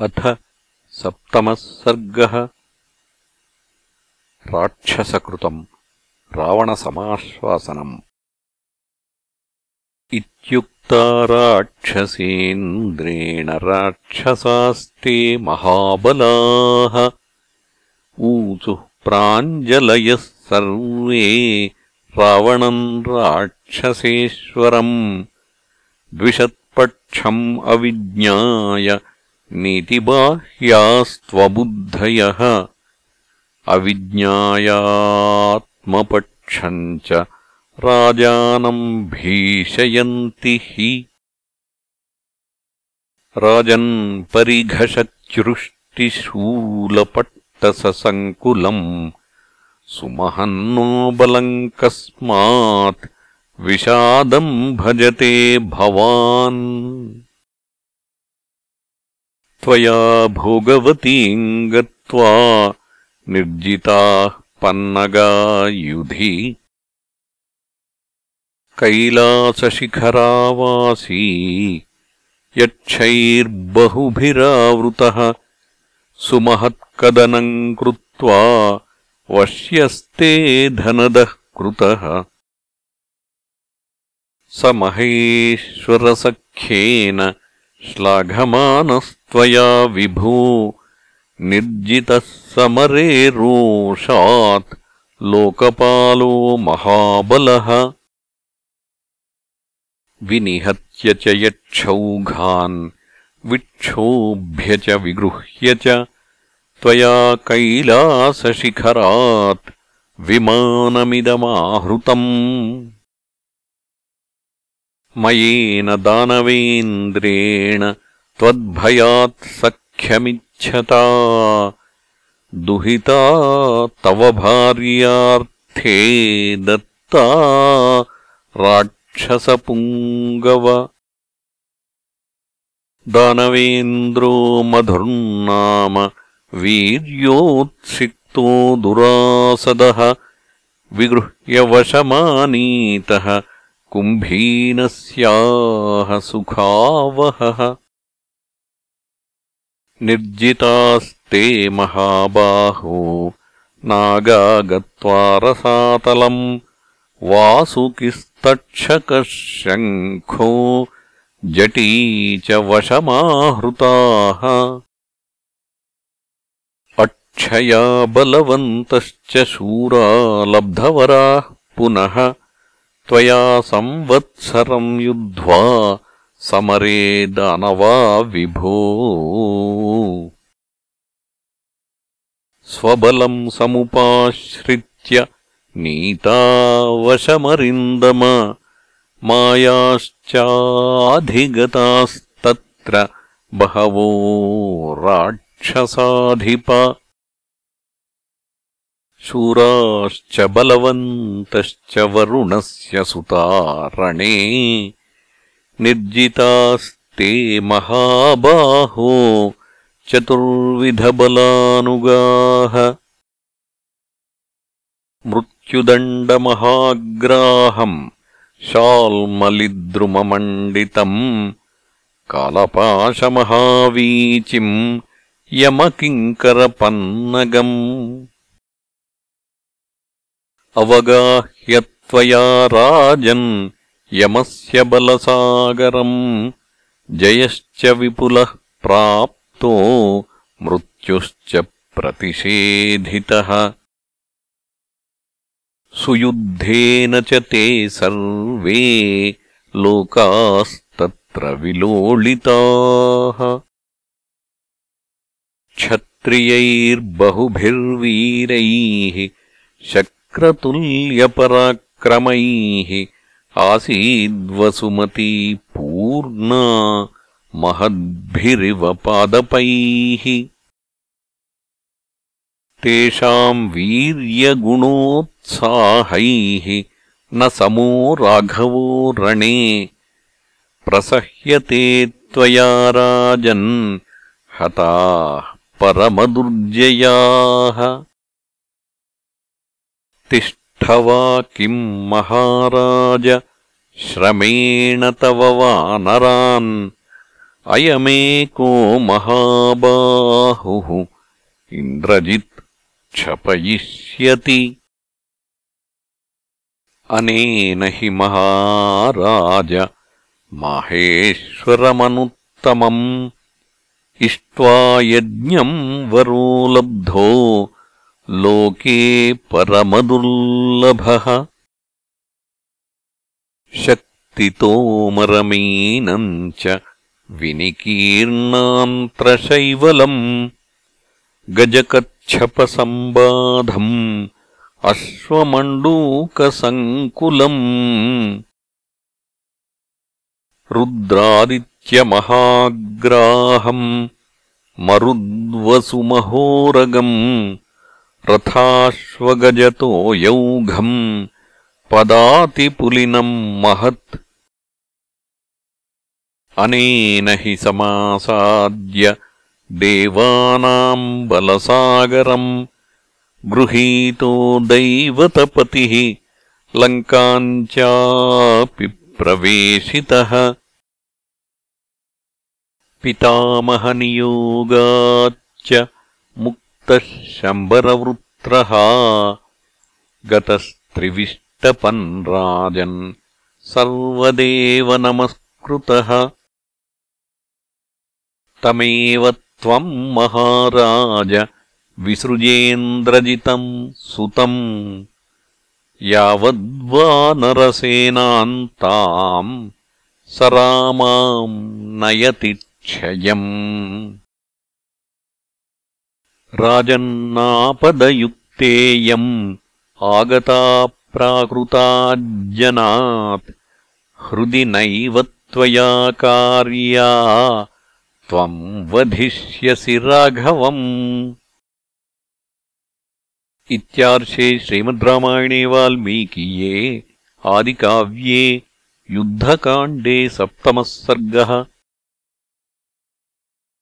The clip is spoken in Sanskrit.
अथ सप्तमः सर्गः। राक्षसकृतम् रावणसमाश्वासनम्। इत्युक्ता राक्षसेन्द्रेण राक्षसास्ते महाबलाः। ऊचुः प्राञ्जलयः सर्वे रावणम् राक्षसेश्वरम्। द्विषत्पक्षम् अविज्ञाय नीतिबाह्यास्त्वबुद्धयः अविज्ञायात्मपक्षम् च राजानम् भीषयन्ति हि। राजन् परिघषच्चृष्टिशूलपट्टसङ्कुलम् सुमहन्नो बलम् कस्मात् विषादम् भजते भवान् त्वया भोगवतीम् गत्वा निर्जिताः पन्नगायुधि। कैलासशिखरावासी यक्षैर्बहुभिरावृतः सुमहत्कदनम् कृत्वा वश्यस्ते धनदः कृतः। स महेश्वरसख्येन श्लाघमानस्त्वया विभो निर्जितः समरे रोषात् लोकपालो महाबलः। विनिहत्य च यक्षौघान् विक्षोभ्य च विगृह्य च त्वया कैलासशिखरात् विमानमिदमाहृतम्। मयेन दानवेन्द्रेण त्वद्भयात् सख्यमिच्छता। दुहिता तव भार्यार्थे दत्ता राक्षसपुङ्गव। दानवेन्द्रो मधुर्नाम वीर्योत्सिक्तो दुरासदः विगृह्यवशमानीतः कुम्भीनस्याः सुखावहः निर्जितास्ते महाबाहो। नागा गत्वा रसातलम् वासुकिस्तक्षकः शङ्खो जटी च वशमाहृताः। अक्षया बलवन्तश्च शूरा लब्धवराः पुनः त्वया संवत्सरम् युद्ध्वा समरे दानवा विभो स्वबलम् समुपाश्रित्य नीतावशमरिन्दम मायाश्चाधिगतास्तत्र बहवो राक्षसाधिप। शूराश्च बलवन्तश्च वरुणस्य सुतारणे निर्जितास्ते महाबाहो चतुर्विधबलानुगाः मृत्युदण्डमहाग्राहम् शाल्मलिद्रुममण्डितम् कालपाशमहावीचिम् यमकिङ्करपन्नगम् अवगाह्यत्वया राजन् यमस्य बलसागरम् जयश्च विपुलः प्राप्तो मृत्युश्च प्रतिषेधितः। सुयुद्धेन च ते सर्वे लोकास्तत्र विलोलिताः। क्षत्रियैर्बहुभिर्वीरैः क्रतुल्यपराक्रमैः आसीद्वसुमती पूर्णा महद्भिरिव पादपैः। तेषाम् वीर्यगुणोत्साहैः न समो राघवो रणे। प्रसह्यते त्वया राजन् हताः परमदुर्जयाः। तिष्ठ वा किम् महाराज श्रमेण तव वानरान् अयमेको महाबाहुः इन्द्रजित् क्षपयिष्यति। अनेन हि महाराज माहेश्वरमनुत्तमम् इष्ट्वा यज्ञम् वरो लब्धो लोके परमदुर्लभः। शक्तितोमरमीनम् च विनिकीर्णान्त्रशैवलम् गजकच्छपसम्बाधम् अश्वमण्डूकसङ्कुलम् रुद्रादित्यमहाग्राहम् मरुद्वसुमहोरगम् रथाश्वगजतो यौघम् पदातिपुलिनम् महत् अनेन हि समासाद्य देवानाम् बलसागरम् गृहीतो दैवतपतिः लङ्काम् चापि प्रवेशितः। पितामहनियोगाच्च मुक्तः शम्बरवृत्रः गतस्त्रिविष्टपन् राजन् सर्वदेव नमस्कृतः तमेव त्वम् महाराज विसृजेन्द्रजितम् सुतम् यावद्वानरसेनाम् ताम् स रामाम् नयति क्षयम्। राजन्नापदयुक्तेयम् आगता प्राकृताज्जनात् हृदि नैव त्वया कार्या त्वम् वधिष्यसि राघवम्। इत्यार्षे श्रीमद्रामायणे वाल्मीकीये आदिकाव्ये युद्धकाण्डे सप्तमः सर्गः